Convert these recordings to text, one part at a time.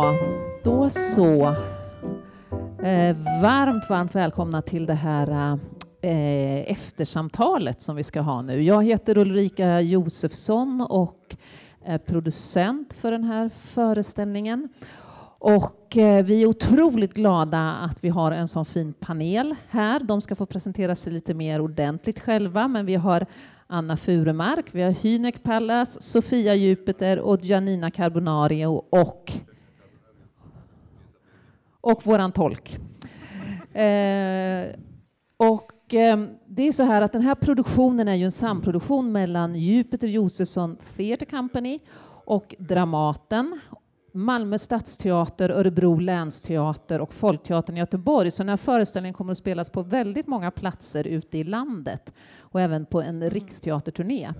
Ja, då så. Eh, varmt, varmt välkomna till det här eh, eftersamtalet som vi ska ha nu. Jag heter Ulrika Josefsson och är producent för den här föreställningen. Och eh, vi är otroligt glada att vi har en sån fin panel här. De ska få presentera sig lite mer ordentligt själva, men vi har Anna Furemark, vi har Hynek Pallas, Sofia Jupiter och Janina Carbonario och, och våran tolk. Eh, och eh, det är så här att den här produktionen är ju en samproduktion mellan Jupiter Josefsson Theatre Company och Dramaten Malmö stadsteater, Örebro länsteater och Folkteatern i Göteborg. Så den här föreställningen kommer att spelas på väldigt många platser ute i landet och även på en riksteaterturné.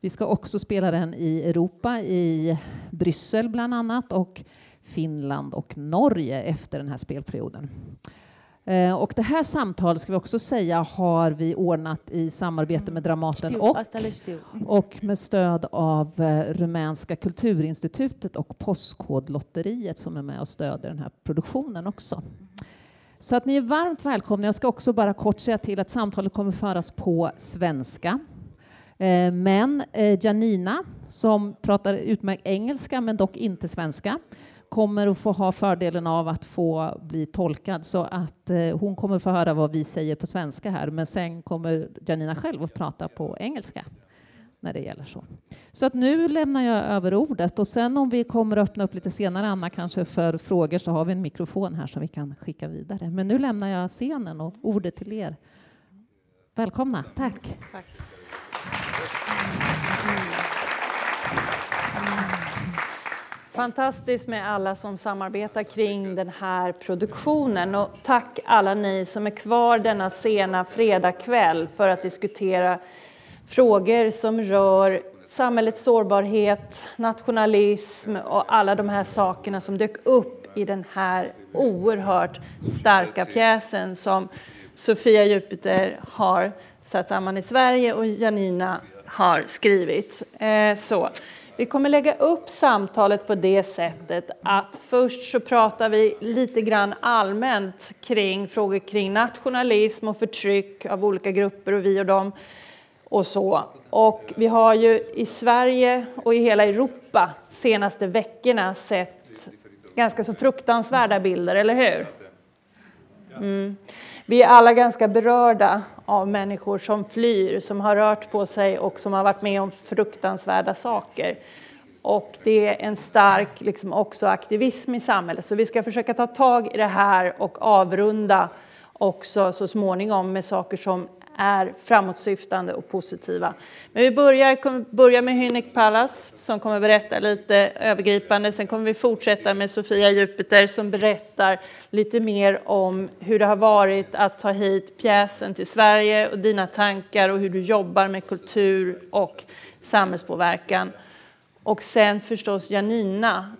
Vi ska också spela den i Europa, i Bryssel bland annat och Finland och Norge efter den här spelperioden. Eh, och det här samtalet ska vi också säga har vi ordnat i samarbete med Dramaten och, och med stöd av eh, Rumänska kulturinstitutet och Postkodlotteriet som är med och stöder den här produktionen också. Så att ni är varmt välkomna. Jag ska också bara kort säga till att samtalet kommer föras på svenska. Eh, men Janina, som pratar utmärkt engelska men dock inte svenska, kommer att få ha fördelen av att få bli tolkad så att eh, hon kommer få höra vad vi säger på svenska här, men sen kommer Janina själv att prata på engelska när det gäller så. Så att nu lämnar jag över ordet och sen om vi kommer att öppna upp lite senare, Anna, kanske för frågor så har vi en mikrofon här som vi kan skicka vidare. Men nu lämnar jag scenen och ordet till er. Välkomna, tack. tack. Fantastiskt med alla som samarbetar kring den här produktionen och tack alla ni som är kvar denna sena fredagkväll för att diskutera frågor som rör samhällets sårbarhet, nationalism och alla de här sakerna som dök upp i den här oerhört starka pjäsen som Sofia Jupiter har satt samman i Sverige och Janina har skrivit. Eh, så. Vi kommer lägga upp samtalet på det sättet att först så pratar vi lite grann allmänt kring frågor kring nationalism och förtryck av olika grupper och vi och dem och så. Och vi har ju i Sverige och i hela Europa senaste veckorna sett ganska så fruktansvärda bilder, eller hur? Mm. Vi är alla ganska berörda av människor som flyr, som har rört på sig och som har varit med om fruktansvärda saker. Och det är en stark liksom, också aktivism i samhället. Så vi ska försöka ta tag i det här och avrunda också så småningom med saker som är framåtsyftande och positiva. Men vi börjar, börjar med Hynek Pallas som kommer berätta lite övergripande. Sen kommer vi fortsätta med Sofia Jupiter som berättar lite mer om hur det har varit att ta hit pjäsen till Sverige och dina tankar och hur du jobbar med kultur och samhällspåverkan. Och sen förstås Janina,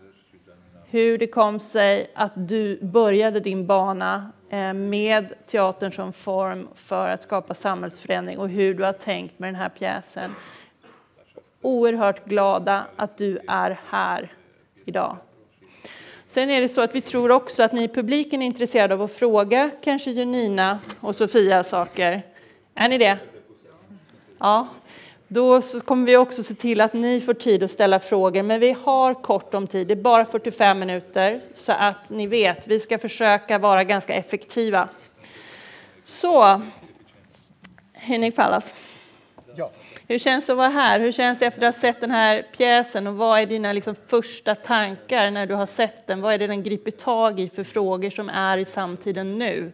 hur det kom sig att du började din bana Eh, med teatern som form för att skapa samhällsförändring och hur du har tänkt med den här pjäsen. Oerhört glada att du är här idag. Sen är det så att vi tror också att ni i publiken är intresserade av att fråga kanske Janina och Sofia saker. Är ni det? Ja, då kommer vi också se till att ni får tid att ställa frågor, men vi har kort om tid. Det är bara 45 minuter, så att ni vet. Vi ska försöka vara ganska effektiva. Så, Henrik Pallas. Ja. Hur känns det att vara här? Hur känns det efter att ha sett den här pjäsen? Och vad är dina liksom första tankar när du har sett den? Vad är det den griper tag i för frågor som är i samtiden nu?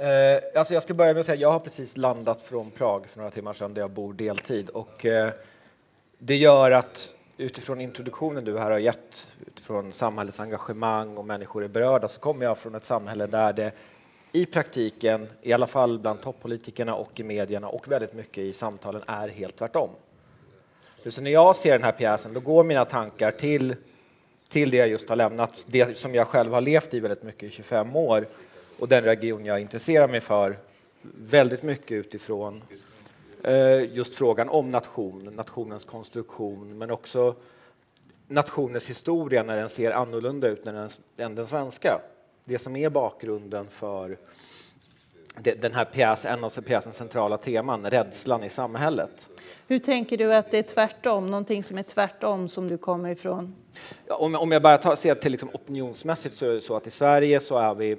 Eh, alltså jag ska börja med att säga jag har precis landat från Prag för några timmar sedan där jag bor deltid och eh, det gör att utifrån introduktionen du här har gett, utifrån samhällets engagemang och människor är berörda, så kommer jag från ett samhälle där det i praktiken, i alla fall bland toppolitikerna och i medierna och väldigt mycket i samtalen, är helt tvärtom. Så när jag ser den här pjäsen, då går mina tankar till, till det jag just har lämnat, det som jag själv har levt i väldigt mycket i 25 år, och den region jag intresserar mig för väldigt mycket utifrån eh, just frågan om nation, nationens konstruktion, men också nationens historia när den ser annorlunda ut än den, än den svenska. Det som är bakgrunden för den här pjäsen, en av pjäsens centrala teman, rädslan i samhället. Hur tänker du att det är tvärtom, någonting som är tvärtom som du kommer ifrån? Om, om jag bara tar, ser till liksom opinionsmässigt så är det så att i Sverige så är vi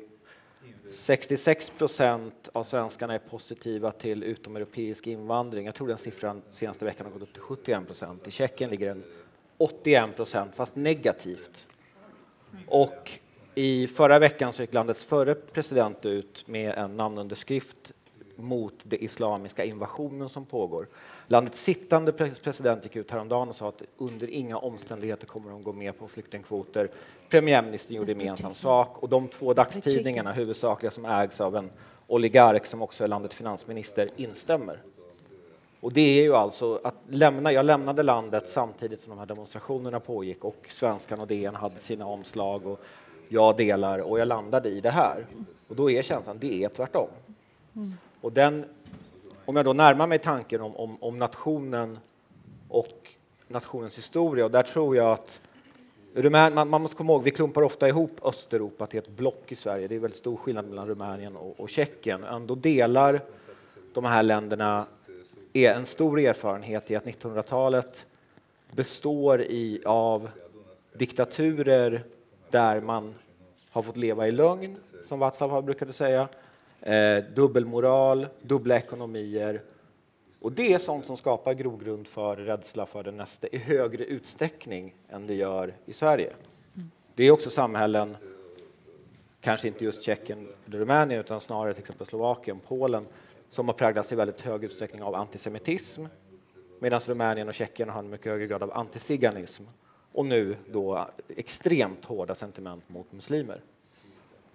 66 procent av svenskarna är positiva till utomeuropeisk invandring. Jag tror den siffran senaste veckan har gått upp till 71 procent. I Tjeckien ligger den 81 procent, fast negativt. Och i förra veckan så gick landets förre president ut med en namnunderskrift mot den islamiska invasionen som pågår. Landets sittande president gick ut häromdagen och sa att under inga omständigheter kommer de gå med på flyktingkvoter. Premiärministern gjorde gemensam sak och de två dagstidningarna, huvudsakliga som ägs av en oligark som också är landets finansminister, instämmer. Och det är ju alltså att lämna, jag lämnade landet samtidigt som de här demonstrationerna pågick och Svenskan och DN hade sina omslag och jag delar och jag landade i det här. Och då är känslan, det är tvärtom. Mm. Och den, om jag då närmar mig tanken om, om, om nationen och nationens historia, och där tror jag att Rumän, man, man, måste komma ihåg, vi klumpar ofta ihop Östeuropa till ett block i Sverige. Det är väldigt stor skillnad mellan Rumänien och, och Tjeckien. Ändå delar de här länderna är en stor erfarenhet i att 1900-talet består i, av diktaturer där man har fått leva i lögn, som Václav brukade säga, eh, dubbelmoral, dubbla ekonomier. Och det är sånt som skapar grogrund för rädsla för den nästa i högre utsträckning än det gör i Sverige. Det är också samhällen, kanske inte just Tjeckien eller Rumänien utan snarare till exempel Slovakien, Polen, som har präglats i väldigt hög utsträckning av antisemitism medan Rumänien och Tjeckien har en mycket högre grad av antiziganism och nu då extremt hårda sentiment mot muslimer.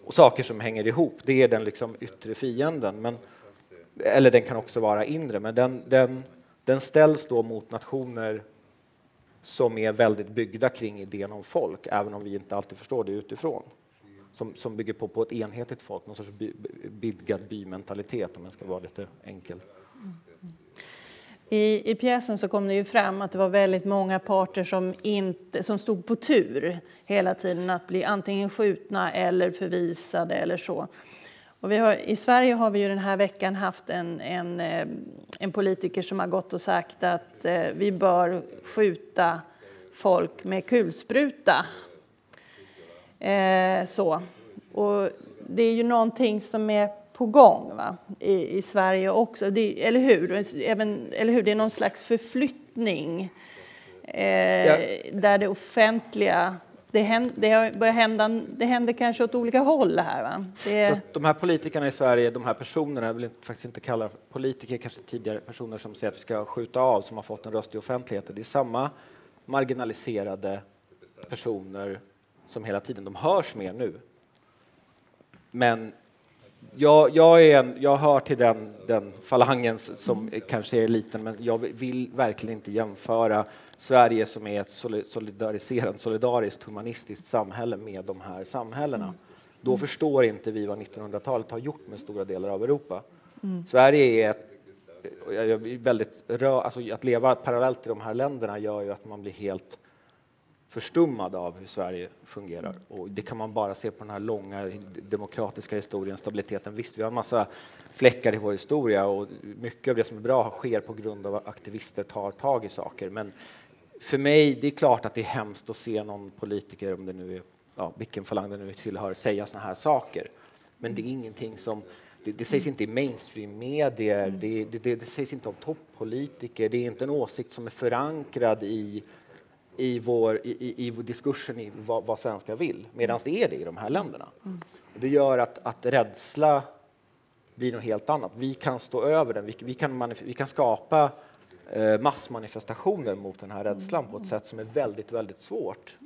Och saker som hänger ihop, det är den liksom yttre fienden, men, eller den kan också vara inre, men den, den, den ställs då mot nationer som är väldigt byggda kring idén om folk, även om vi inte alltid förstår det utifrån. Som, som bygger på, på ett enhetligt folk, någon sorts by, vidgad bymentalitet om jag ska vara lite enkel. Mm. I, I pjäsen så kom det ju fram att det var väldigt många parter som, inte, som stod på tur hela tiden att bli antingen skjutna eller förvisade eller så. Och vi har, I Sverige har vi ju den här veckan haft en, en, eh, en politiker som har gått och sagt att eh, vi bör skjuta folk med kulspruta. Eh, så. Och det är ju någonting som är på gång va? I, i Sverige också, det, eller, hur? Även, eller hur? Det är någon slags förflyttning eh, ja. där det offentliga det, händer, det, börjar hända, det händer kanske åt olika håll här. Va? Det... de här politikerna i Sverige, de här personerna, jag vill faktiskt inte kalla politiker, kanske tidigare personer som säger att vi ska skjuta av, som har fått en röst i offentligheten. Det är samma marginaliserade personer som hela tiden, de hörs mer nu. Men jag, jag, är en, jag hör till den, den falangen som kanske är liten, men jag vill verkligen inte jämföra Sverige som är ett solidariserat, solidariskt, humanistiskt samhälle med de här samhällena. Mm. Då förstår inte vi vad 1900-talet har gjort med stora delar av Europa. Mm. Sverige är ett väldigt rör, alltså att leva parallellt i de här länderna gör ju att man blir helt förstummad av hur Sverige fungerar. Och det kan man bara se på den här långa demokratiska historien, stabiliteten. Visst, vi har en massa fläckar i vår historia och mycket av det som är bra sker på grund av att aktivister tar tag i saker. Men för mig, det är klart att det är hemskt att se någon politiker, om det nu är ja, vilken falang det nu tillhör, säga sådana här saker. Men det är ingenting som det, det sägs inte i mainstream-medier, det, det, det, sägs inte av toppolitiker, det är inte en åsikt som är förankrad i i, vår, i, i, i diskursen i vad, vad svenskar vill, medan det är det i de här länderna. Mm. Det gör att, att rädsla blir något helt annat. Vi kan stå över den, vi, vi kan, vi kan skapa eh, massmanifestationer mot den här rädslan på ett sätt som är väldigt, väldigt svårt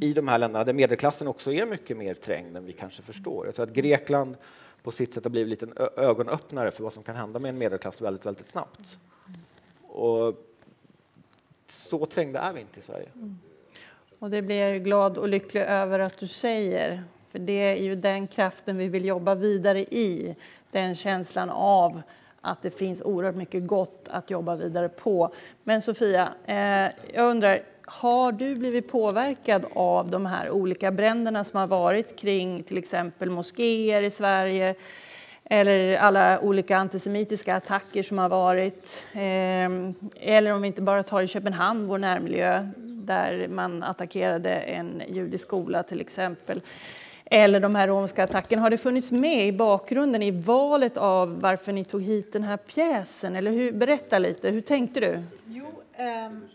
i de här länderna där medelklassen också är mycket mer trängd än vi kanske förstår. Jag tror att Grekland på sitt sätt har blivit en ögonöppnare för vad som kan hända med en medelklass väldigt, väldigt snabbt. Och så trängda är vi inte i Sverige. Mm. Och det blir jag ju glad och lycklig över att du säger. För det är ju den kraften vi vill jobba vidare i. Den känslan av att det finns oerhört mycket gott att jobba vidare på. Men Sofia, eh, jag undrar, har du blivit påverkad av de här olika bränderna som har varit kring till exempel moskéer i Sverige eller alla olika antisemitiska attacker som har varit. Ehm, eller om vi inte bara tar i Köpenhamn, vår närmiljö, där man attackerade en judisk skola till exempel. Eller de här romska attackerna. Har det funnits med i bakgrunden i valet av varför ni tog hit den här pjäsen? Eller hur, berätta lite, hur tänkte du? Jo, um,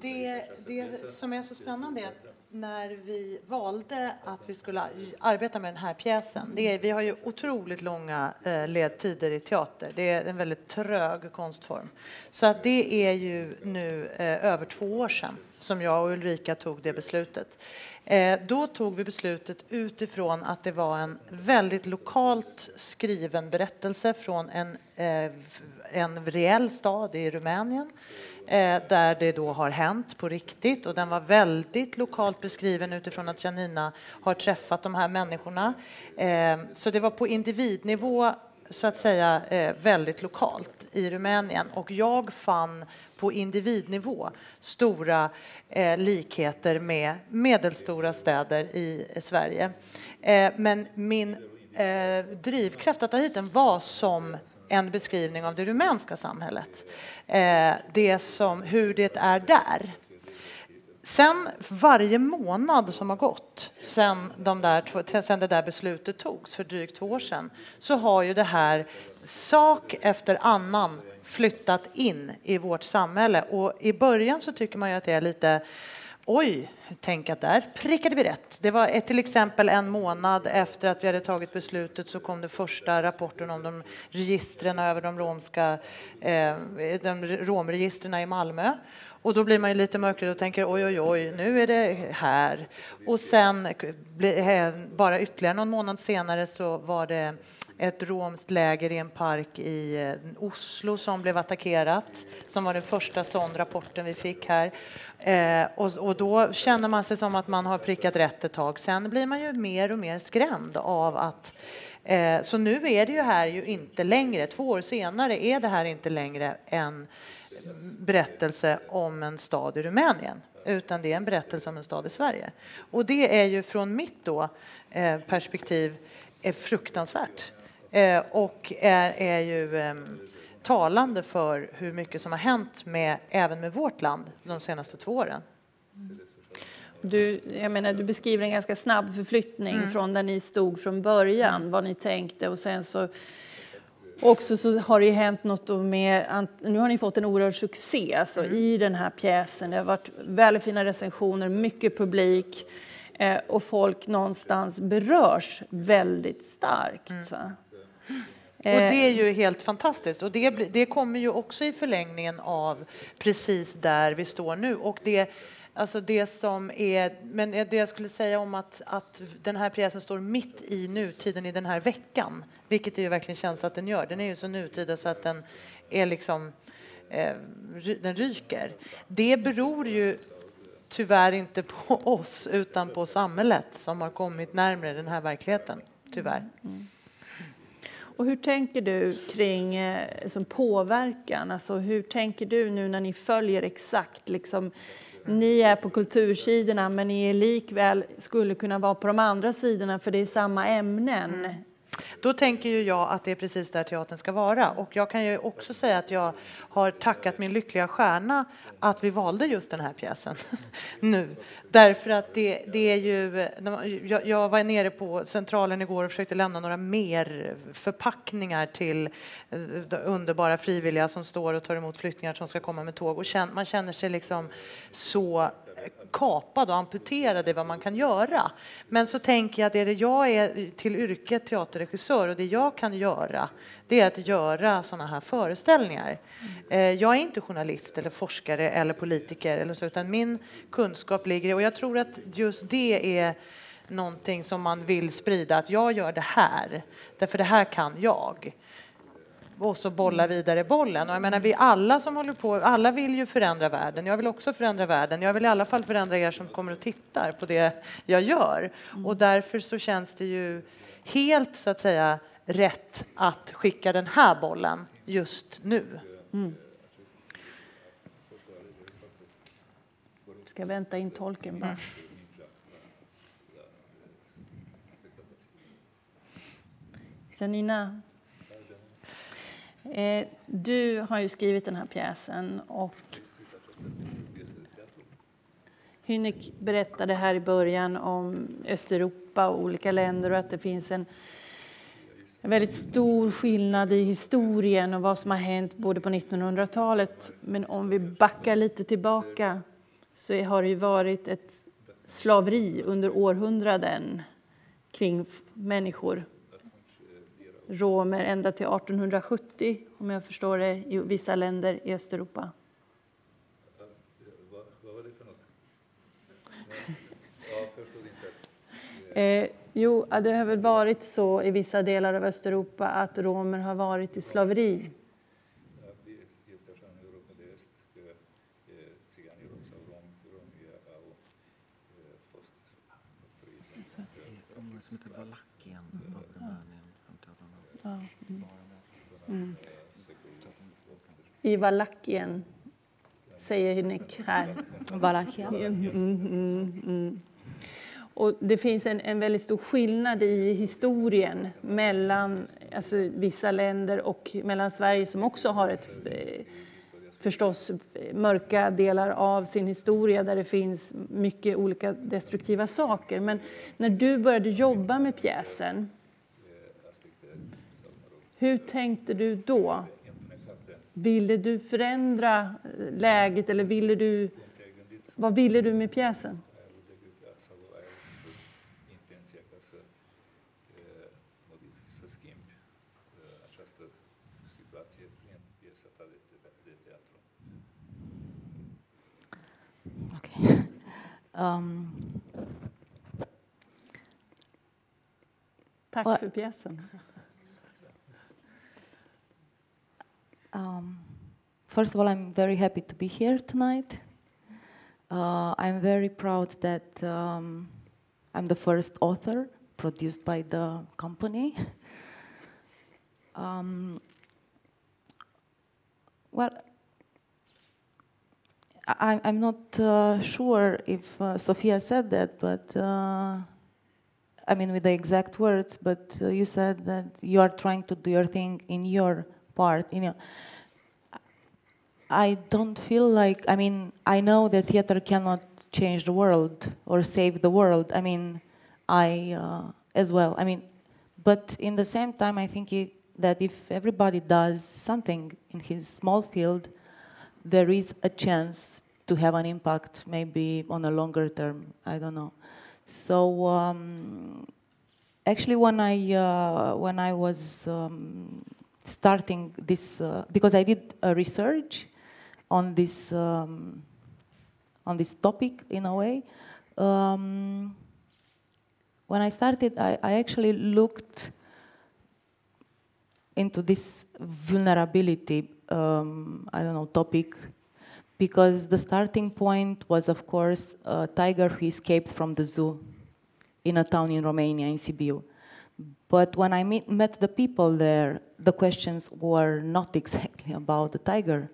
det, det som är så spännande är att när vi valde att vi skulle arbeta med den här pjäsen. Det är, vi har ju otroligt långa eh, ledtider i teater. Det är en väldigt trög konstform. Så att det är ju nu eh, över två år sedan som jag och Ulrika tog det beslutet. Eh, då tog vi beslutet utifrån att det var en väldigt lokalt skriven berättelse från en, en reell stad i Rumänien eh, där det då har hänt på riktigt och den var väldigt lokalt beskriven utifrån att Janina har träffat de här människorna. Eh, så det var på individnivå så att säga eh, väldigt lokalt i Rumänien och jag fann på individnivå stora eh, likheter med medelstora städer i Sverige. Eh, men min eh, drivkraft att ta hit den var som en beskrivning av det rumänska samhället. Eh, det som, hur det är där. Sen varje månad som har gått sen, de där, sen det där beslutet togs för drygt två år sedan så har ju det här sak efter annan flyttat in i vårt samhälle. Och I början så tycker man ju att det är lite Oj, tänk att där prickade vi rätt. Det var ett, till exempel en månad efter att vi hade tagit beslutet så kom den första rapporten om de registren över de romska eh, de romregistren i Malmö. Och då blir man ju lite mörkrädd och tänker oj, oj, oj, nu är det här. Och sen bara ytterligare någon månad senare så var det ett romskt läger i en park i eh, Oslo som blev attackerat, som var den första sån rapporten vi fick här. Eh, och, och, då känner man sig som att man har prickat rätt ett tag. Sen blir man ju mer och mer skrämd av att eh, så nu är det ju här ju inte längre, två år senare är det här inte längre en berättelse om en stad i Rumänien utan det är en berättelse om en stad i Sverige. Och det är ju från mitt då, eh, perspektiv är fruktansvärt. Eh, och är, är ju eh, talande för hur mycket som har hänt med, även med vårt land de senaste två åren. Du, jag menar, du beskriver en ganska snabb förflyttning mm. från där ni stod från början, mm. vad ni tänkte och sen så också så har det hänt något med, nu har ni fått en oerhörd succé alltså, mm. i den här pjäsen. Det har varit väldigt fina recensioner, mycket publik eh, och folk någonstans berörs väldigt starkt. Mm. Och det är ju helt fantastiskt och det, det kommer ju också i förlängningen av precis där vi står nu och det Alltså det som är, men det jag skulle säga om att, att den här pjäsen står mitt i nutiden i den här veckan, vilket det ju verkligen känns att den gör. Den är ju så nutida så att den är liksom, eh, den ryker. Det beror ju tyvärr inte på oss utan på samhället som har kommit närmare den här verkligheten, tyvärr. Mm. Och hur tänker du kring eh, som påverkan? Alltså, hur tänker du nu när ni följer exakt liksom, ni är på kultursidorna men ni är likväl skulle kunna vara på de andra sidorna för det är samma ämnen. Mm. Då tänker ju jag att det är precis där teatern ska vara. Och jag kan ju också säga att jag har tackat min lyckliga stjärna att vi valde just den här pjäsen nu. Därför att det, det är ju... Jag, jag, var nere på Centralen igår och försökte lämna några mer förpackningar till eh, underbara frivilliga som står och tar emot flyktingar som ska komma med tåg. Och man känner sig liksom så kapad och amputerad i vad man kan göra. Men så tänker jag att det jag är till yrket teaterregissör och det jag kan göra det är att göra sådana här föreställningar. Mm. Jag är inte journalist eller forskare eller politiker eller så, utan min kunskap ligger i, och jag tror att just det är någonting som man vill sprida, att jag gör det här, därför det här kan jag och så bolla vidare bollen. Och jag menar, vi alla som håller på, alla vill ju förändra världen. Jag vill också förändra världen. Jag vill i alla fall förändra er som kommer och tittar på det jag gör. Och därför så känns det ju helt så att säga rätt att skicka den här bollen just nu. Mm. ska vänta in tolken bara. Janina, eh, Eh, du har ju skrivit den här pjäsen och Hynek berättade här i början om Östeuropa och olika länder och att det finns en, en väldigt stor skillnad i historien och vad som har hänt både på 1900-talet. Men om vi backar lite tillbaka så har det ju varit ett slaveri under århundraden kring människor. Romer ända till 1870, om jag förstår det, i vissa länder i Östeuropa. Eh, jo, det har väl varit så i vissa delar av Östeuropa att romer har varit i slaveri. Mm. I Valakien, säger Nick här. Valakien. Mm, mm, mm. Och det finns en, en väldigt stor skillnad i historien mellan alltså, vissa länder och mellan Sverige som också har ett eh, förstås mörka delar av sin historia där det finns mycket olika destruktiva saker. Men när du började jobba med pjäsen, hur tänkte du då? Ville du förändra läget eller ville du, vad ville du med pjäsen? Um, Tack What? för pjäsen. Um, first of all, I'm very happy to be here tonight. Uh, I'm very proud that um, I'm the first author produced by the company. Um, well, I, I'm not uh, sure if uh, Sophia said that, but uh, I mean with the exact words, but uh, you said that you are trying to do your thing in your part. In your, I don't feel like, I mean, I know that theater cannot change the world or save the world. I mean, I uh, as well. I mean, but in the same time, I think it, that if everybody does something in his small field, there is a chance to have an impact, maybe on a longer term. I don't know. So um, actually, when I uh, when I was um, starting this, uh, because I did a research on this um, on this topic in a way. Um, when I started, I, I actually looked into this vulnerability, um, I don't know, topic, because the starting point was, of course, a tiger who escaped from the zoo in a town in Romania, in Sibiu. But when I meet, met the people there, the questions were not exactly about the tiger,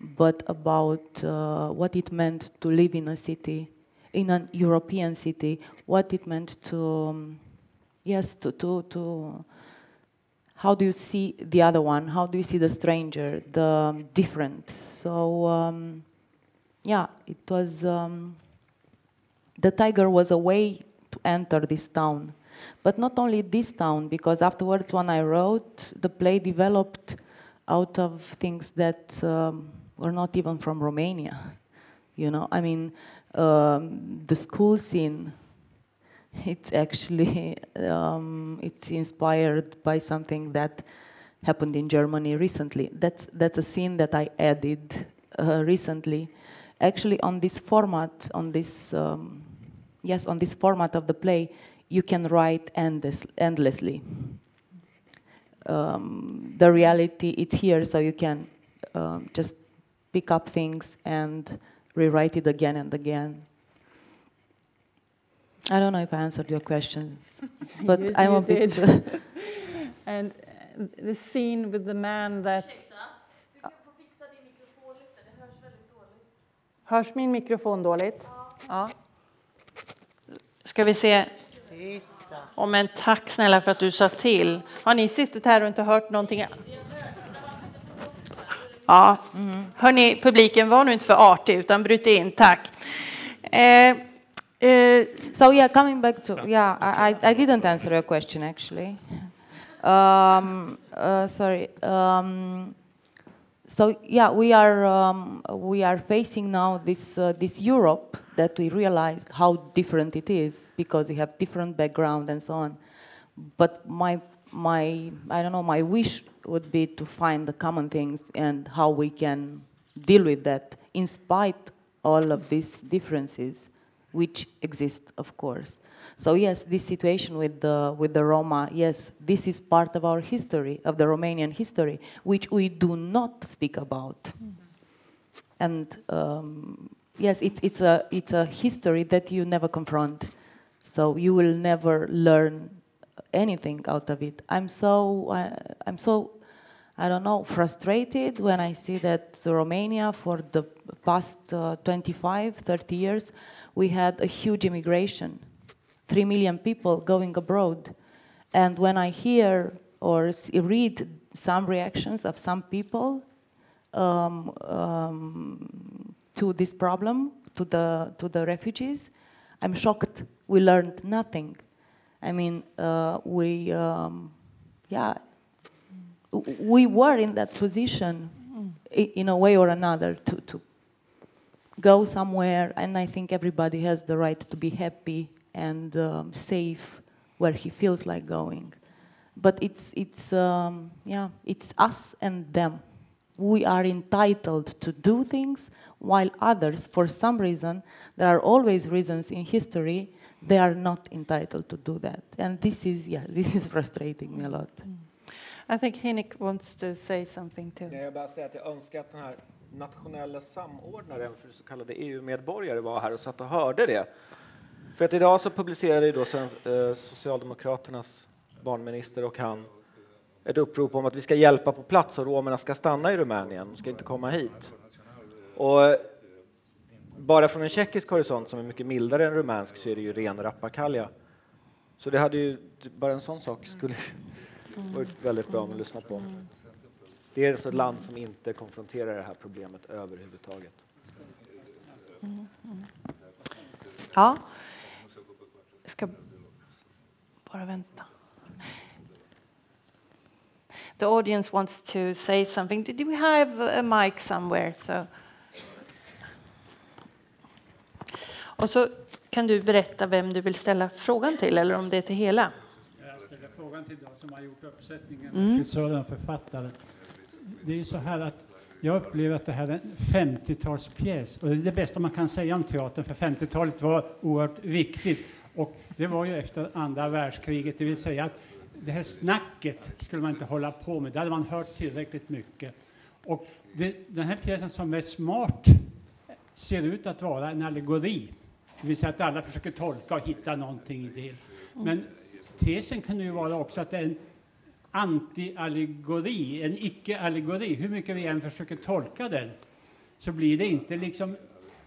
but about uh, what it meant to live in a city, in an European city, what it meant to, um, yes, to, to, to how do you see the other one? How do you see the stranger, the different? So, um, yeah, it was, um, the tiger was a way to enter this town. But not only this town, because afterwards when I wrote, the play developed out of things that um, were not even from Romania. You know, I mean, um, the school scene, it's actually um, it's inspired by something that happened in Germany recently. That's that's a scene that I added uh, recently, actually on this format, on this um, yes, on this format of the play, you can write endless, endlessly. Um, the reality it's here, so you can um, just pick up things and rewrite it again and again. I don't know if I answered your question, but You- I'm you a bit. And uh, the scene with the man that... Hörs min mikrofon dåligt? Ja. ska vi se. Oh, men tack snälla för att du sa till. Har ni suttit här och inte hört någonting? Ja, mm. hörni, publiken var nu inte för artig utan bryt in, tack. Eh, uh, so yeah, coming back to yeah, I, I didn't answer your question actually. Um, uh, sorry. Um, so yeah, we are um, we are facing now this uh, this Europe that we realized how different it is because we have different background and so on. But my my I don't know my wish would be to find the common things and how we can deal with that in spite all of these differences which exist, of course. So yes, this situation with the, with the Roma, yes, this is part of our history, of the Romanian history, which we do not speak about. Mm -hmm. And um, yes, it's, it's, a, it's a history that you never confront. So you will never learn anything out of it. I'm so, uh, I'm so, I don't know, frustrated when I see that Romania for the past uh, 25, 30 years we had a huge immigration, three million people going abroad. And when I hear or read some reactions of some people um, um, to this problem, to the, to the refugees, I'm shocked. We learned nothing. I mean, uh, we, um, yeah, we were in that position in a way or another to, to go somewhere, and I think everybody has the right to be happy and um, safe where he feels like going. But it's, it's, um, yeah, it's us and them. We are entitled to do things, while others, for some reason, there are always reasons in history, they are not entitled to do that. And this is, yeah, this is frustrating me a lot. I think Hinik wants to say something too. Jag bara säga att jag önskar att den här nationella samordnaren för så kallade EU-medborgare var här och satt och hörde det. För att idag så publicerade då eh, Socialdemokraternas barnminister och han ett upprop om att vi ska hjälpa på plats och romerna ska stanna i Rumänien, de ska inte komma hit. Och eh, bara från en tjeckisk horisont som är mycket mildare än rumänsk så är det ju ren rappakalja. Så det hade ju, bara en sån sak skulle varit väldigt bra att lyssna på. Det är alltså ett land som inte konfronterar det här problemet överhuvudtaget. Mm, mm. Ja, ska bara vänta. The audience wants to say something. Did we have a mic somewhere? So. Och så kan du berätta vem du vill ställa frågan till eller om det är till hela. Jag ställer frågan till de som har gjort uppsättningen, mm. regissören och författaren det är ju så här att jag upplever att det här är en 50-talspjäs och det är det bästa man kan säga om teatern för 50-talet var oerhört viktigt och det var ju efter andra världskriget, det vill säga att det här snacket skulle man inte hålla på med, det hade man hört tillräckligt mycket. Och det, den här pjäsen som är smart ser ut att vara en allegori, det vill säga att alla försöker tolka och hitta någonting i det. Men tesen kan ju vara också att det är en anti-allegori, en icke-allegori. Hur mycket vi än försöker tolka den så blir det inte liksom,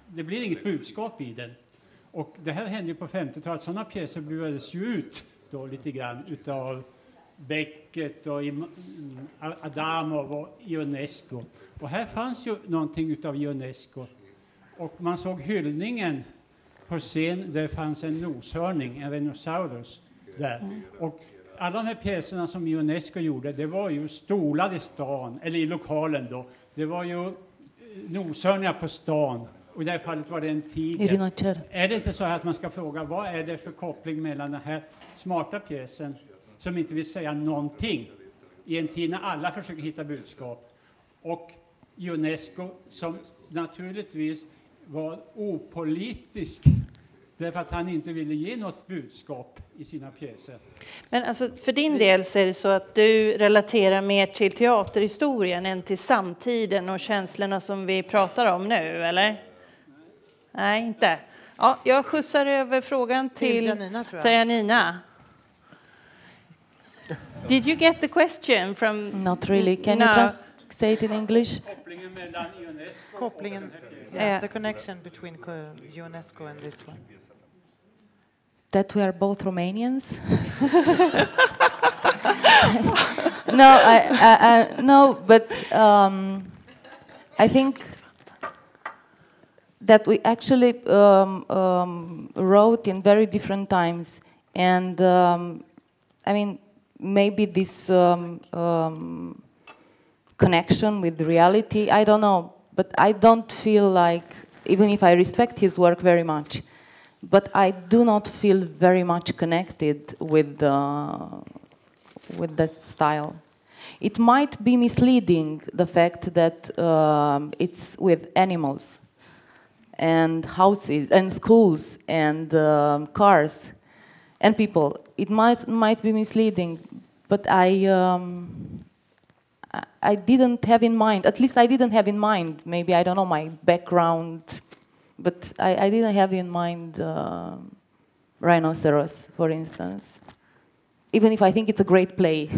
det blir inget budskap i den. Och det här hände ju på 50-talet. Sådana pjäser buades ju ut då lite grann utav Beckett och Adamov och Ionesco. Och här fanns ju någonting utav Ionesco. Och man såg hyllningen på scen, det fanns en noshörning, en Rhinosaurus, där. Och alla de här pjäserna som Ionesco gjorde, det var ju stolar i stan, eller i lokalen då. Det var ju eh, noshörningar på stan. Och I det här fallet var det en tiger. Är det inte så att man ska fråga vad är det för koppling mellan den här smarta pjäsen, som inte vill säga någonting, i en tid när alla försöker hitta budskap, och Unesco som naturligtvis var opolitisk därför att han inte ville ge något budskap i sina pjäser. Men alltså, för din del så är det så att du relaterar mer till teaterhistorien än till samtiden och känslorna som vi pratar om nu, eller? Nej, inte. Ja, jag skjutsar över frågan till, Janina. Janina. Did you get the question from... Not really. Can no. you say it in English? Kopplingen mellan Unesco Kopplingen, yeah, the connection between UNESCO and this one. that we are both Romanians. no, I, I, I, no, but um, I think that we actually um, um, wrote in very different times, and um, I mean maybe this um, um, connection with reality. I don't know, but I don't feel like even if I respect his work very much, but I do not feel very much connected with the, with that style. It might be misleading the fact that um, it's with animals and houses and schools and um, cars and people. It might might be misleading, but I. Um, I didn't have in mind, at least I didn't have in mind, maybe I don't know my background, but I, I didn't have in mind uh, Rhinoceros, for instance. Even if I think it's a great play,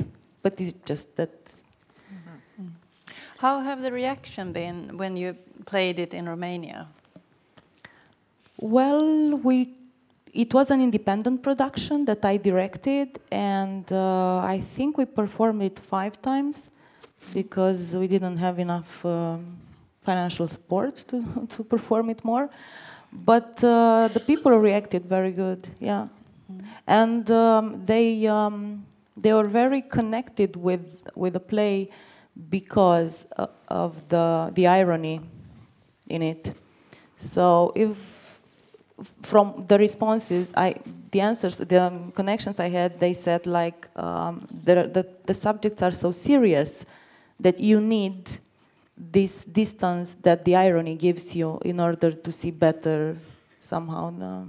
but it's just that. How have the reaction been when you played it in Romania? Well, we it was an independent production that I directed, and uh, I think we performed it five times because we didn't have enough um, financial support to, to perform it more. But uh, the people reacted very good, yeah. And um, they, um, they were very connected with, with the play because uh, of the, the irony in it. So if from the responses, I, the answers, the um, connections I had, they said like um, the, the, the subjects are so serious that you need this distance that the irony gives you in order to see better somehow the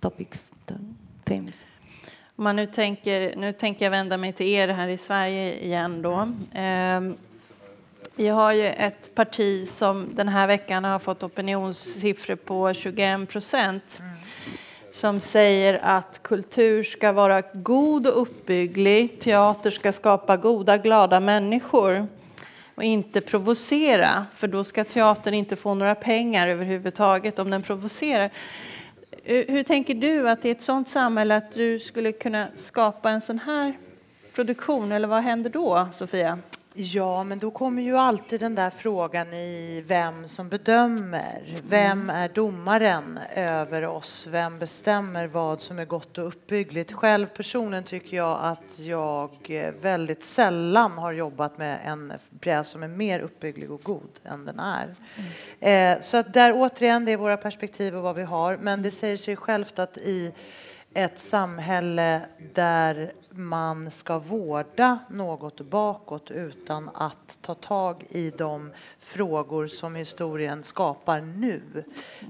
topics, the themes. Man nu, tänker, nu tänker jag vända mig till er här i Sverige igen då. Eh, vi har ju ett parti som den här veckan har fått opinionssiffror på 21 procent. Som säger att kultur ska vara god och uppbygglig, teater ska skapa goda, glada människor och inte provocera, för då ska teatern inte få några pengar överhuvudtaget om den provocerar. Hur tänker du att i ett sådant samhälle att du skulle kunna skapa en sån här produktion, eller vad händer då, Sofia? Ja, men då kommer ju alltid den där frågan i vem som bedömer. Vem är domaren över oss? Vem bestämmer vad som är gott och uppbyggligt? Själv personligen tycker jag att jag väldigt sällan har jobbat med en pjäs som är mer uppbygglig och god än den är. Mm. Så att där återigen, det är våra perspektiv och vad vi har. Men det säger sig självt att i ett samhälle där man ska vårda något bakåt utan att ta tag i de frågor som historien skapar nu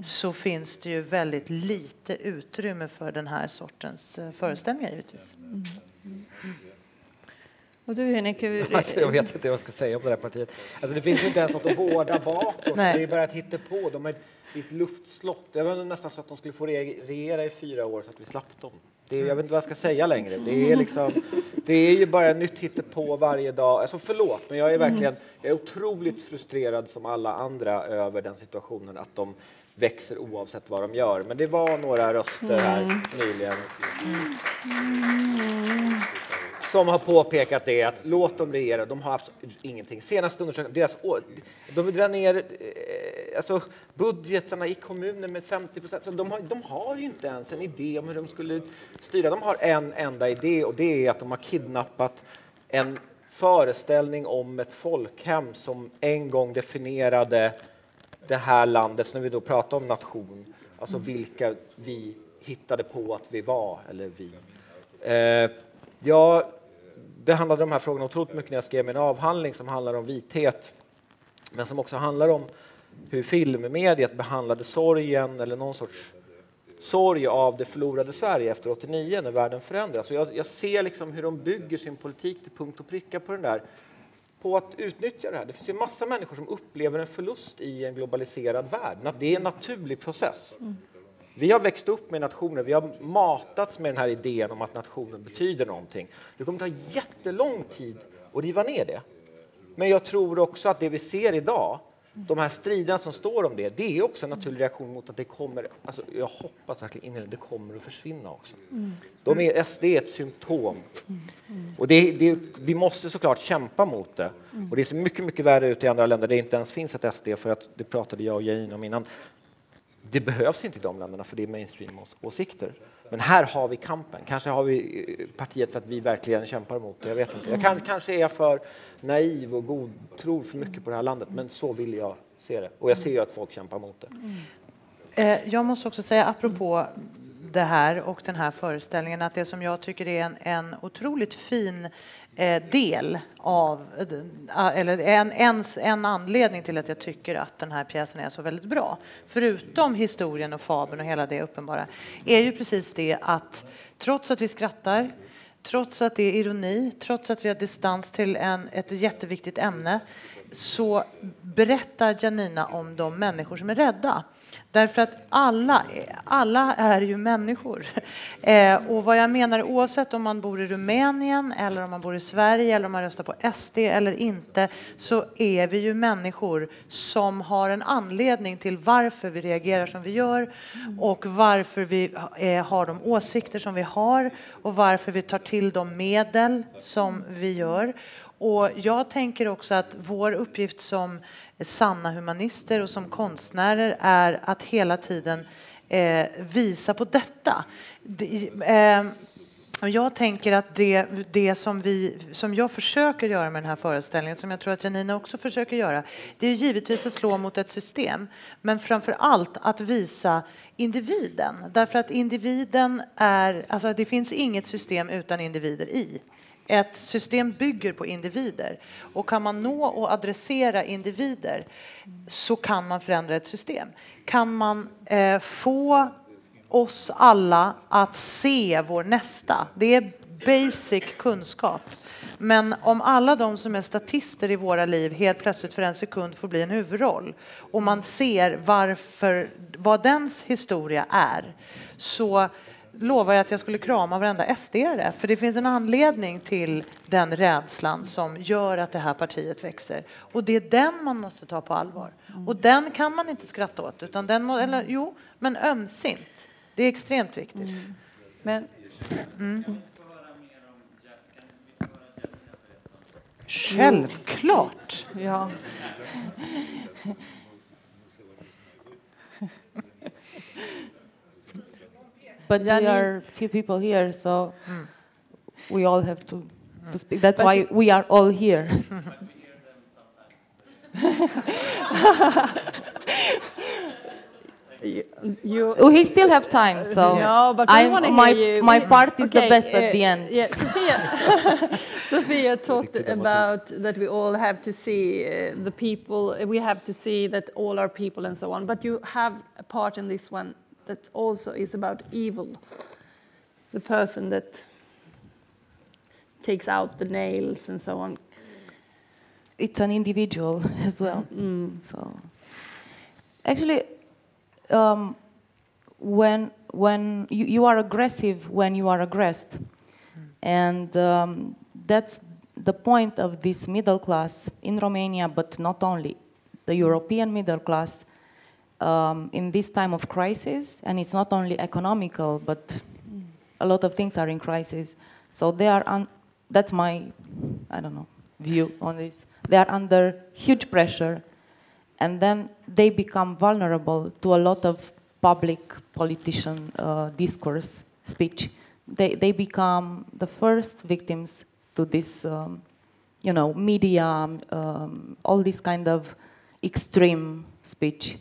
så finns det ju väldigt lite utrymme för den här sortens eh, föreställningar givetvis. Mm. Och du Henrik, alltså, jag vet inte vad jag ska säga om det här partiet. Alltså, det finns ju inte ens något att vårda bakåt. Nej. Det är bara att hitta på. De är ett luftslott. Det var nästan så att de skulle få regera i fyra år så att vi slapp dem. Det är, jag vet inte vad jag ska säga längre. Det är, liksom, det är ju bara nytt hittepå varje dag. Alltså förlåt, men jag är verkligen jag är otroligt frustrerad som alla andra över den situationen att de växer oavsett vad de gör. Men det var några röster här mm. nyligen. Mm som har påpekat det att låt dem regera, de har absolut ingenting. Senaste undersökningen, deras, de vill dra ner eh, alltså, budgetarna i kommuner med 50 procent. De har, de har ju inte ens en idé om hur de skulle styra. De har en enda idé och det är att de har kidnappat en föreställning om ett folkhem som en gång definierade det här landet, så när vi då pratar om nation, alltså vilka vi hittade på att vi var, eller vi. Eh, jag behandlade de här frågorna otroligt mycket när jag skrev min avhandling som handlar om vithet, men som också handlar om hur filmmediet behandlade sorgen eller någon sorts sorg av det förlorade Sverige efter 89 när världen förändras. Och jag, jag ser liksom hur de bygger sin politik till punkt och pricka på den där på att utnyttja det här. Det finns ju massa människor som upplever en förlust i en globaliserad värld. Det är en naturlig process. Mm. Vi har växt upp med nationer, vi har matats med den här idén om att nationen betyder någonting. Det kommer ta jättelång tid att riva ner det. Men jag tror också att det vi ser idag, De här striderna som står om det, det är också en naturlig reaktion mot att det kommer, alltså jag hoppas verkligen innerligt, det kommer att försvinna också. De är, SD är ett symptom. Och det, det, vi måste såklart kämpa mot det. Och det ser mycket, mycket värre ut i andra länder där det inte ens finns ett SD, för att det pratade jag och Jane om innan. Det behövs inte i de länderna för det är mainstream-åsikter. Men här har vi kampen. Kanske har vi eh, partiet för att vi verkligen kämpar emot det. Jag vet inte. Jag kan, kanske är jag för naiv och god, tror för mycket på det här landet, men så vill jag se det. Och jag ser ju att folk kämpar mot det. Mm. Eh, jag måste också säga, apropå det här och den här föreställningen, att det som jag tycker är en, en otroligt fin Eh, del av, eh, eller en, en, en anledning till att jag tycker att den här pjäsen är så väldigt bra, förutom historien och fabeln och hela det uppenbara, är ju precis det att trots att vi skrattar, trots att det är ironi, trots att vi har distans till en, ett jätteviktigt ämne, så berättar Janina om de människor som är rädda. Därför att alla, alla är ju människor. Eh, och vad jag menar, oavsett om man bor i Rumänien eller om man bor i Sverige eller om man röstar på SD eller inte, så är vi ju människor som har en anledning till varför vi reagerar som vi gör och varför vi eh, har de åsikter som vi har och varför vi tar till de medel som vi gör. Och jag tänker också att vår uppgift som sanna humanister och som konstnärer är att hela tiden eh, visa på detta. De, eh, och jag tänker att det, det som, vi, som jag försöker göra med den här föreställningen, som jag tror att Janina också försöker göra, det är givetvis att slå mot ett system, men framför allt att visa individen. Därför att individen är, alltså det finns inget system utan individer i. Ett system bygger på individer och kan man nå och adressera individer så kan man förändra ett system. Kan man eh, få oss alla att se vår nästa, det är basic kunskap. Men om alla de som är statister i våra liv helt plötsligt för en sekund får bli en huvudroll och man ser varför, vad dens historia är, så lovar jag att jag skulle krama varenda SD-are. För det finns en anledning till den rädslan som gör att det här partiet växer. Och det är den man måste ta på allvar. Och den kan man inte skratta åt, utan den må, eller jo, men ömsint. Det är extremt viktigt. Men Självklart! ja, But we Janine- are few people here, so we all have to, to speak. That's But why we are all here. you, Oh, he still have time, so No, but I'm- wanna my, hear you. my We- part is the best uh, at the end. Yeah, Sophia, Sophia talked about that we all have to see uh, the people, we have to see that all are people and so on. But you have a part in this one that also is about evil, the person that takes out the nails and so on. it's an individual as well. So, actually, um, when when you, you are aggressive when you are aggressed, and um, that's the point of this middle class in Romania, but not only the European middle class um, in this time of crisis, and it's not only economical, but a lot of things are in crisis. So they are. Un- that's my, I don't know, view on this. They are under huge pressure, and then they become vulnerable to a lot of public politician uh, discourse, speech. They they become the first victims to this, um, you know, media, um, all this kind of extreme speech.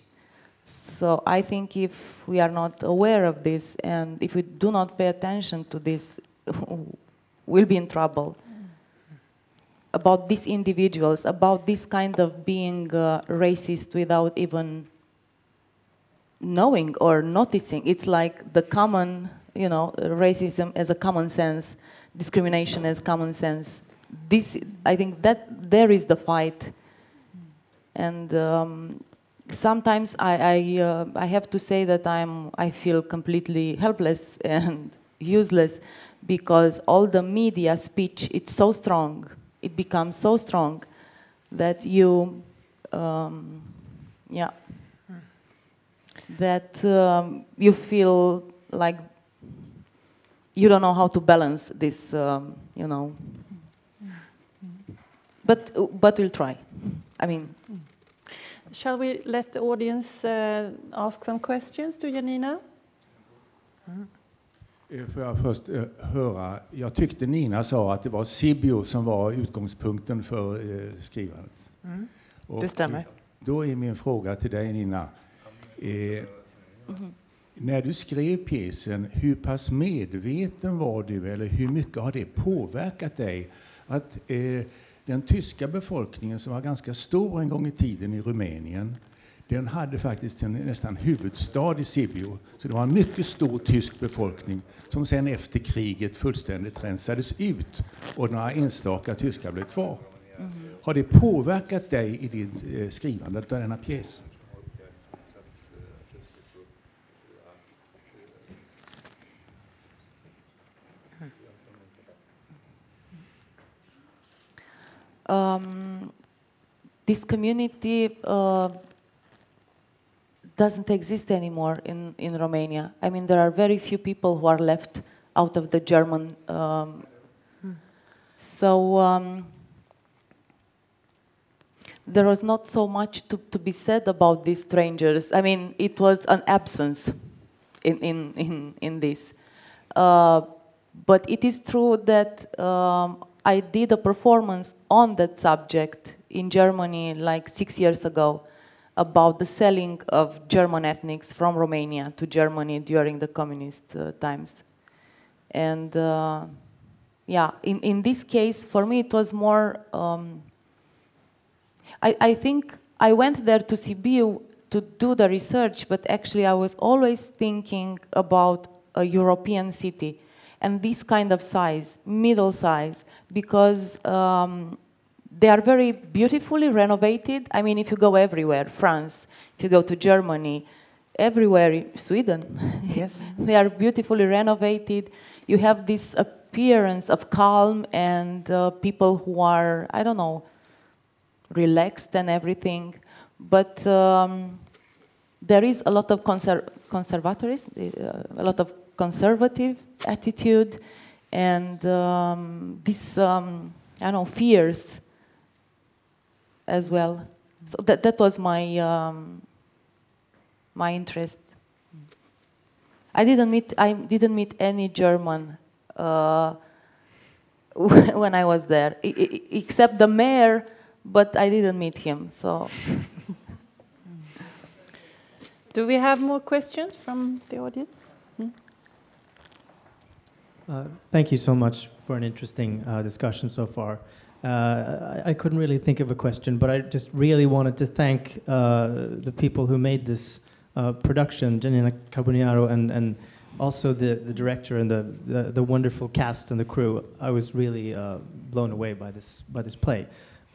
So I think if we are not aware of this and if we do not pay attention to this, we'll be in trouble. About these individuals, about this kind of being uh, racist without even knowing or noticing. It's like the common, you know, racism as a common sense, discrimination as common sense. This, I think that there is the fight. And um, sometimes I, I, uh, I have to say that I'm, I feel completely helpless and useless because all the media speech, it's so strong. It becomes so strong that you, um, Yeah. That um, you feel like you don't know how to balance this, um, you know. But, but we'll try. I mean, Shall we let the audience uh, ask some questions to Janina? Eh, Får jag först eh, höra, jag tyckte Nina sa att det var Sibiu som var utgångspunkten för eh, skrivandet. Och, Det stämmer. Då är min fråga till dig Nina. Eh, När du skrev pjäsen, hur pass medveten var du eller hur mycket har det påverkat dig att eh, den tyska befolkningen som var ganska stor en gång i tiden i Rumänien den hade faktiskt en nästan huvudstad i Sibiu. Så det var en mycket stor tysk befolkning som sen efter kriget fullständigt rensades ut och några enstaka tyskar blev kvar. Har det påverkat dig i ditt eh, skrivande av denna pjäs? Um, this community uh, doesn't exist anymore in, in Romania. I mean, there are very few people who are left out of the German. Um, So um, there was not so much to, to be said about these strangers. I mean, it was an absence in, in, in, in this. Uh, but it is true that um, I did a performance on that subject in Germany like six years ago about the selling of German ethnics from Romania to Germany during the communist uh, times. And uh, yeah, in, in this case, for me, it was more. Um, I, I think I went there to Sibiu to do the research, but actually, I was always thinking about a European city and this kind of size, middle size, because um, they are very beautifully renovated. I mean, if you go everywhere, France, if you go to Germany, everywhere, in Sweden, Yes. they are beautifully renovated. You have this appearance of calm and uh, people who are, I don't know, relaxed and everything. But um, there is a lot of conser- conservatorism, uh, a lot of conservative attitude, and um, this, um, I don't know, fears as well. So that, that was my, um, my interest. I didn't meet, I didn't meet any German uh, when I was there, e- e- except the mayor, but I didn't meet him. So Do we have more questions from the audience? Uh, Thank you so much for an interesting uh, discussion so far. Uh, I I couldn't really think of a question, but I just really wanted to thank uh, the people who made this uh, production, Janina Carboniaro, and, and also the, the director and the, the, the wonderful cast and the crew. I was really blown away by this, by this play.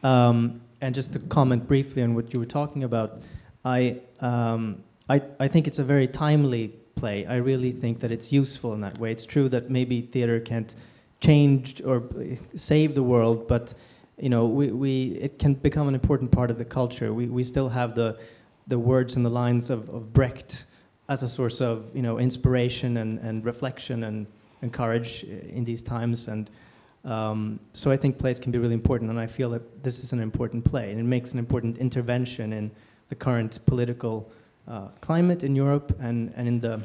Um, and just to comment briefly on what you were talking about, I, um, I, I think it's a very timely play. I really think that it's useful in that way. It's true that maybe theater can't change or save the world, but you know, we, we, it can become an important part of the culture. We, we still have the, the words and the lines of, of Brecht as a source of you know, inspiration and, and reflection and, and courage in these times. And um, so I think plays can be really important, and I feel that this is an important play, and it makes an important intervention in the current political uh, climate in Europe and, and in the,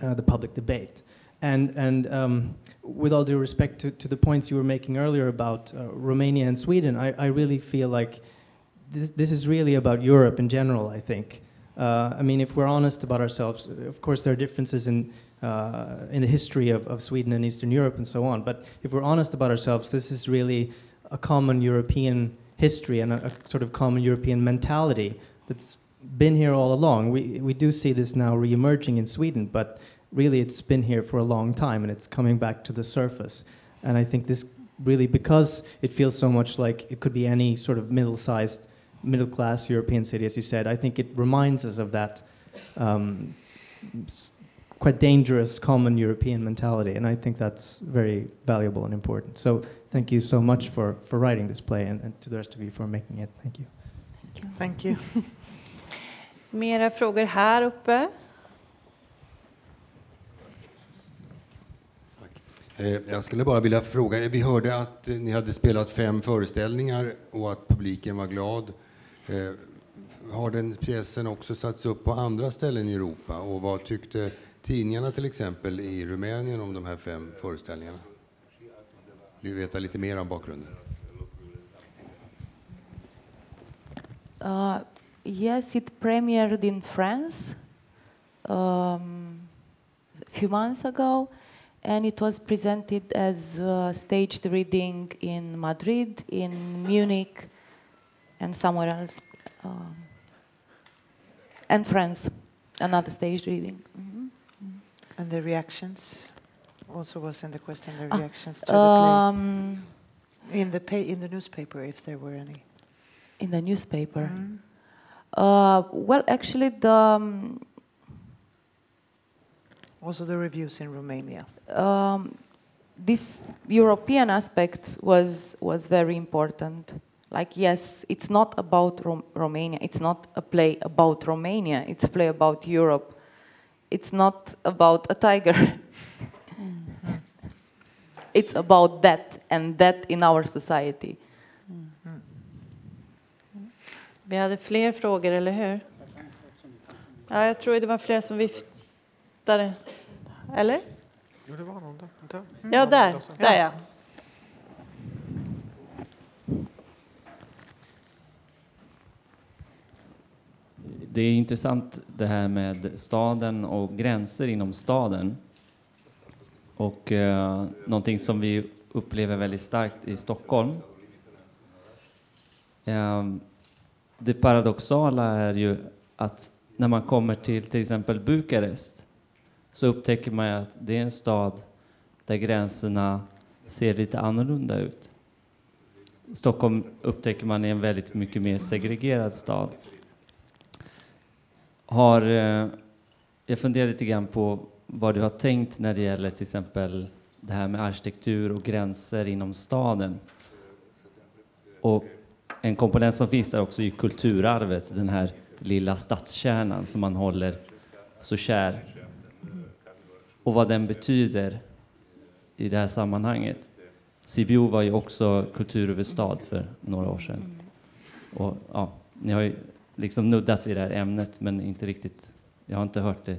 uh, the public debate. And, and um, with all due respect to, to the points you were making earlier about uh, Romania and Sweden, I, I really feel like this, this is really about Europe in general, I think. Uh, I mean, if we're honest about ourselves, of course, there are differences in, uh, in the history of, of Sweden and Eastern Europe and so on. But if we're honest about ourselves, this is really a common European history and a, a sort of common European mentality that's been here all along. We, we do see this now re emerging in Sweden, but really it's been here for a long time and it's coming back to the surface. And I think this really, because it feels so much like it could be any sort of middle sized middle class European city, as you said, I think it reminds us of that um, quite dangerous common European mentality, and I think that's very valuable and important. So thank you so much for, for writing this play, and, and to the rest of you for making it. Thank you. Thank you. Thank you. Mera frågor här uppe? Eh, jag skulle bara vilja fråga, vi hörde att eh, ni hade spelat fem föreställningar och att publiken var glad. Eh, har den pjäsen också satts upp på andra ställen i Europa? Och vad tyckte tidningarna till exempel i Rumänien om de här fem föreställningarna? Vill veta lite mer om bakgrunden. Uh, yes, it premiered in France um, a few months ago, and it was presented as a staged reading in Madrid, in Munich, and somewhere else, um, and France, another staged reading. Mhm. And the reactions also was in the question, the Ah, reactions to the Um, play. In the, pa- in the newspaper, if there were any. in the newspaper. Uh, well, actually, the um, Also the reviews in Romania. um, this European aspect was was very important. Like, yes, it's not about Rom- Romania. It's not a play about Romania. It's a play about Europe. It's not about a tiger. it's about that and that in our society. Vi hade fler frågor, eller hur? Ja, jag tror det var fler som viftade. Eller? Jo, det var någon där. där. Ja, där. Där, ja. Det är intressant det här med staden och gränser inom staden. Och eh, någonting som vi upplever väldigt starkt i Stockholm. Eh, det paradoxala är ju att när man kommer till till exempel Bukarest så upptäcker man ju att det är en stad där gränserna ser lite annorlunda ut. Stockholm upptäcker man är en väldigt mycket mer segregerad stad. Har, eh, jag funderar lite grann på vad du har tänkt när det gäller till exempel det här med arkitektur och gränser inom staden. Och en komponent som finns där också är kulturarvet, den här lilla stadskärnan som man håller så kär. Och vad den betyder i det här sammanhanget. Sibiu var ju också kulturhuvudstad för några år sedan. Och, ja, ni har ju liksom nuddat vid det här ämnet men inte riktigt, jag har inte hört det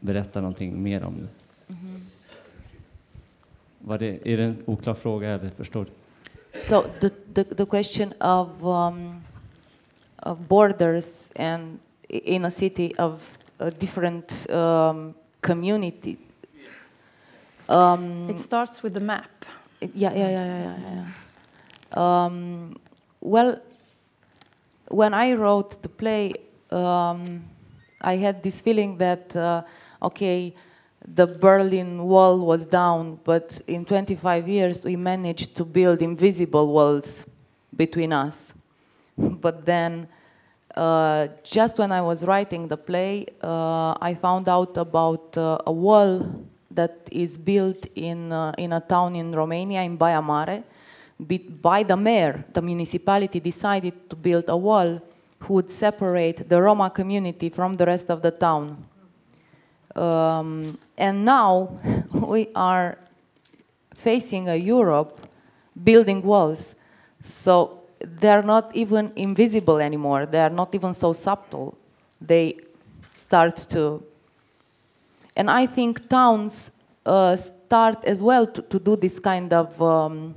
berätta någonting mer om det. Var det är det en oklar fråga eller förstår du? So the, the, the question of, um, of borders and in a city of a different um, community. Um, It starts with the map. yeah, yeah, yeah, yeah, yeah. yeah. Um, well, when I wrote the play, um, I had this feeling that, uh, okay, the Berlin Wall was down, but in 25 years we managed to build invisible walls between us. But then, uh, just when I was writing the play, uh, I found out about uh, a wall that is built in, uh, in a town in Romania, in Baia Mare, by the mayor. The municipality decided to build a wall who would separate the Roma community from the rest of the town. Um, and now we are facing a Europe building walls. So they're not even invisible anymore. They are not even so subtle. They start to. And I think towns uh, start as well to, to do this kind of. Um,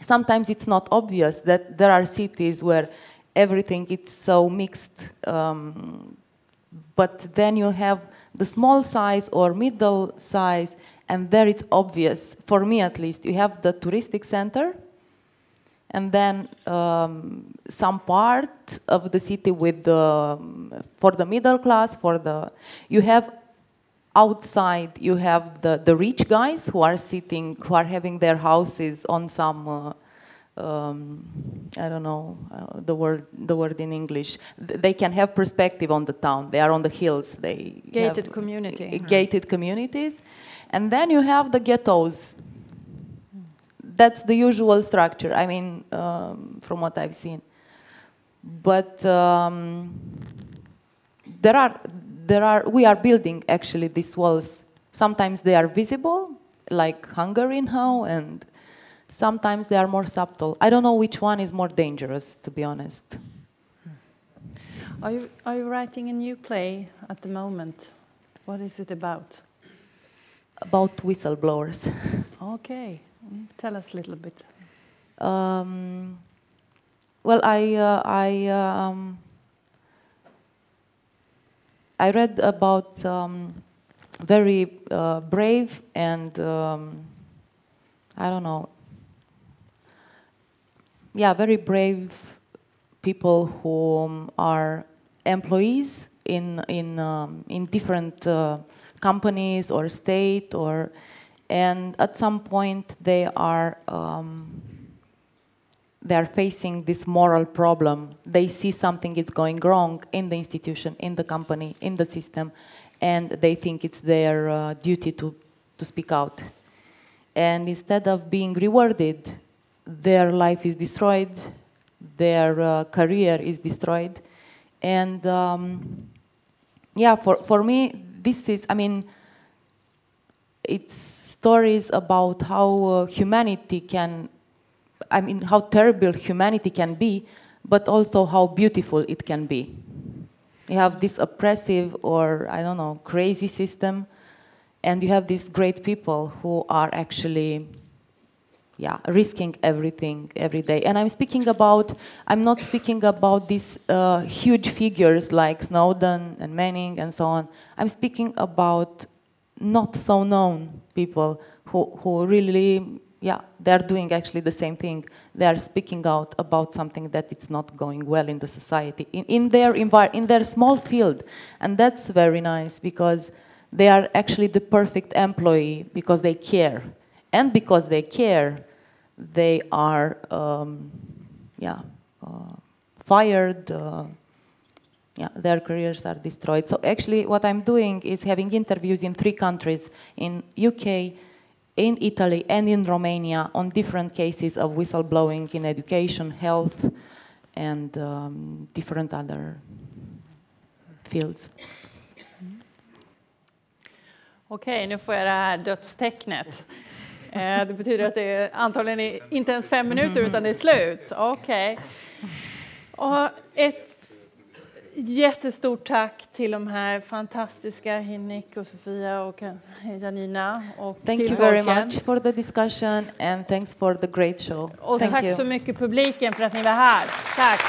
sometimes it's not obvious that there are cities where everything is so mixed. Um, but then you have the small size or middle size, and there it's obvious, for me at least. You have the touristic center, and then um, some part of the city with the, for the middle class, for the, you have outside, you have the, the rich guys who are sitting, who are having their houses on some, uh, um, I don't know uh, the word the word in English. Th- They can have perspective on the town. They are on the hills. They Gated have, community. uh, gated communities, and then you have the ghettos. That's the usual structure. I mean, um, from what I've seen. but um, there are there are we are building actually these walls. Sometimes they are visible, like Hungary now, and sometimes they are more subtle. I don't know which one is more dangerous, to be honest. Are you, are you writing a new play at the moment? What is it about? About whistleblowers. Okay, tell us a little bit. Um, well, I uh, I um, I read about um, very uh, brave and um, I don't know. Yeah, very brave people who are employees in in um, in different uh, companies or state or and at some point they are um, they are facing this moral problem. They see something is going wrong in the institution, in the company, in the system, and they think it's their uh, duty to, to speak out. And instead of being rewarded, their life is destroyed, their uh, career is destroyed. And um, yeah, for, for me, this is, I mean, it's stories about how uh, humanity can I mean, how terrible humanity can be, but also how beautiful it can be. You have this oppressive or, I don't know, crazy system, and you have these great people who are actually, yeah, risking everything every day. And I'm speaking about, I'm not speaking about these uh, huge figures like Snowden and Manning and so on. I'm speaking about not so known people who, who really yeah, they're doing actually the same thing. They are speaking out about something that it's not going well in the society, in, in their in their small field, and that's very nice because they are actually the perfect employee because they care, and because they care, they are um, yeah uh, fired. Uh, yeah, their careers are destroyed. So actually, what I'm doing is having interviews in three countries: in UK in Italy and in Romania on different cases of whistleblowing in education, health, and um, different other fields. Okej, nu får jag det här dödstecknet. Eh, Det betyder att det är antagligen är inte ens fem minuter utan det är slut. Okej. Och ett jättestort tack till de här fantastiska Hinnik och Sofia och Janina och Thank you very much for the discussion and thanks for the great show. Och Thank tack you. så mycket publiken för att ni var här. Tack!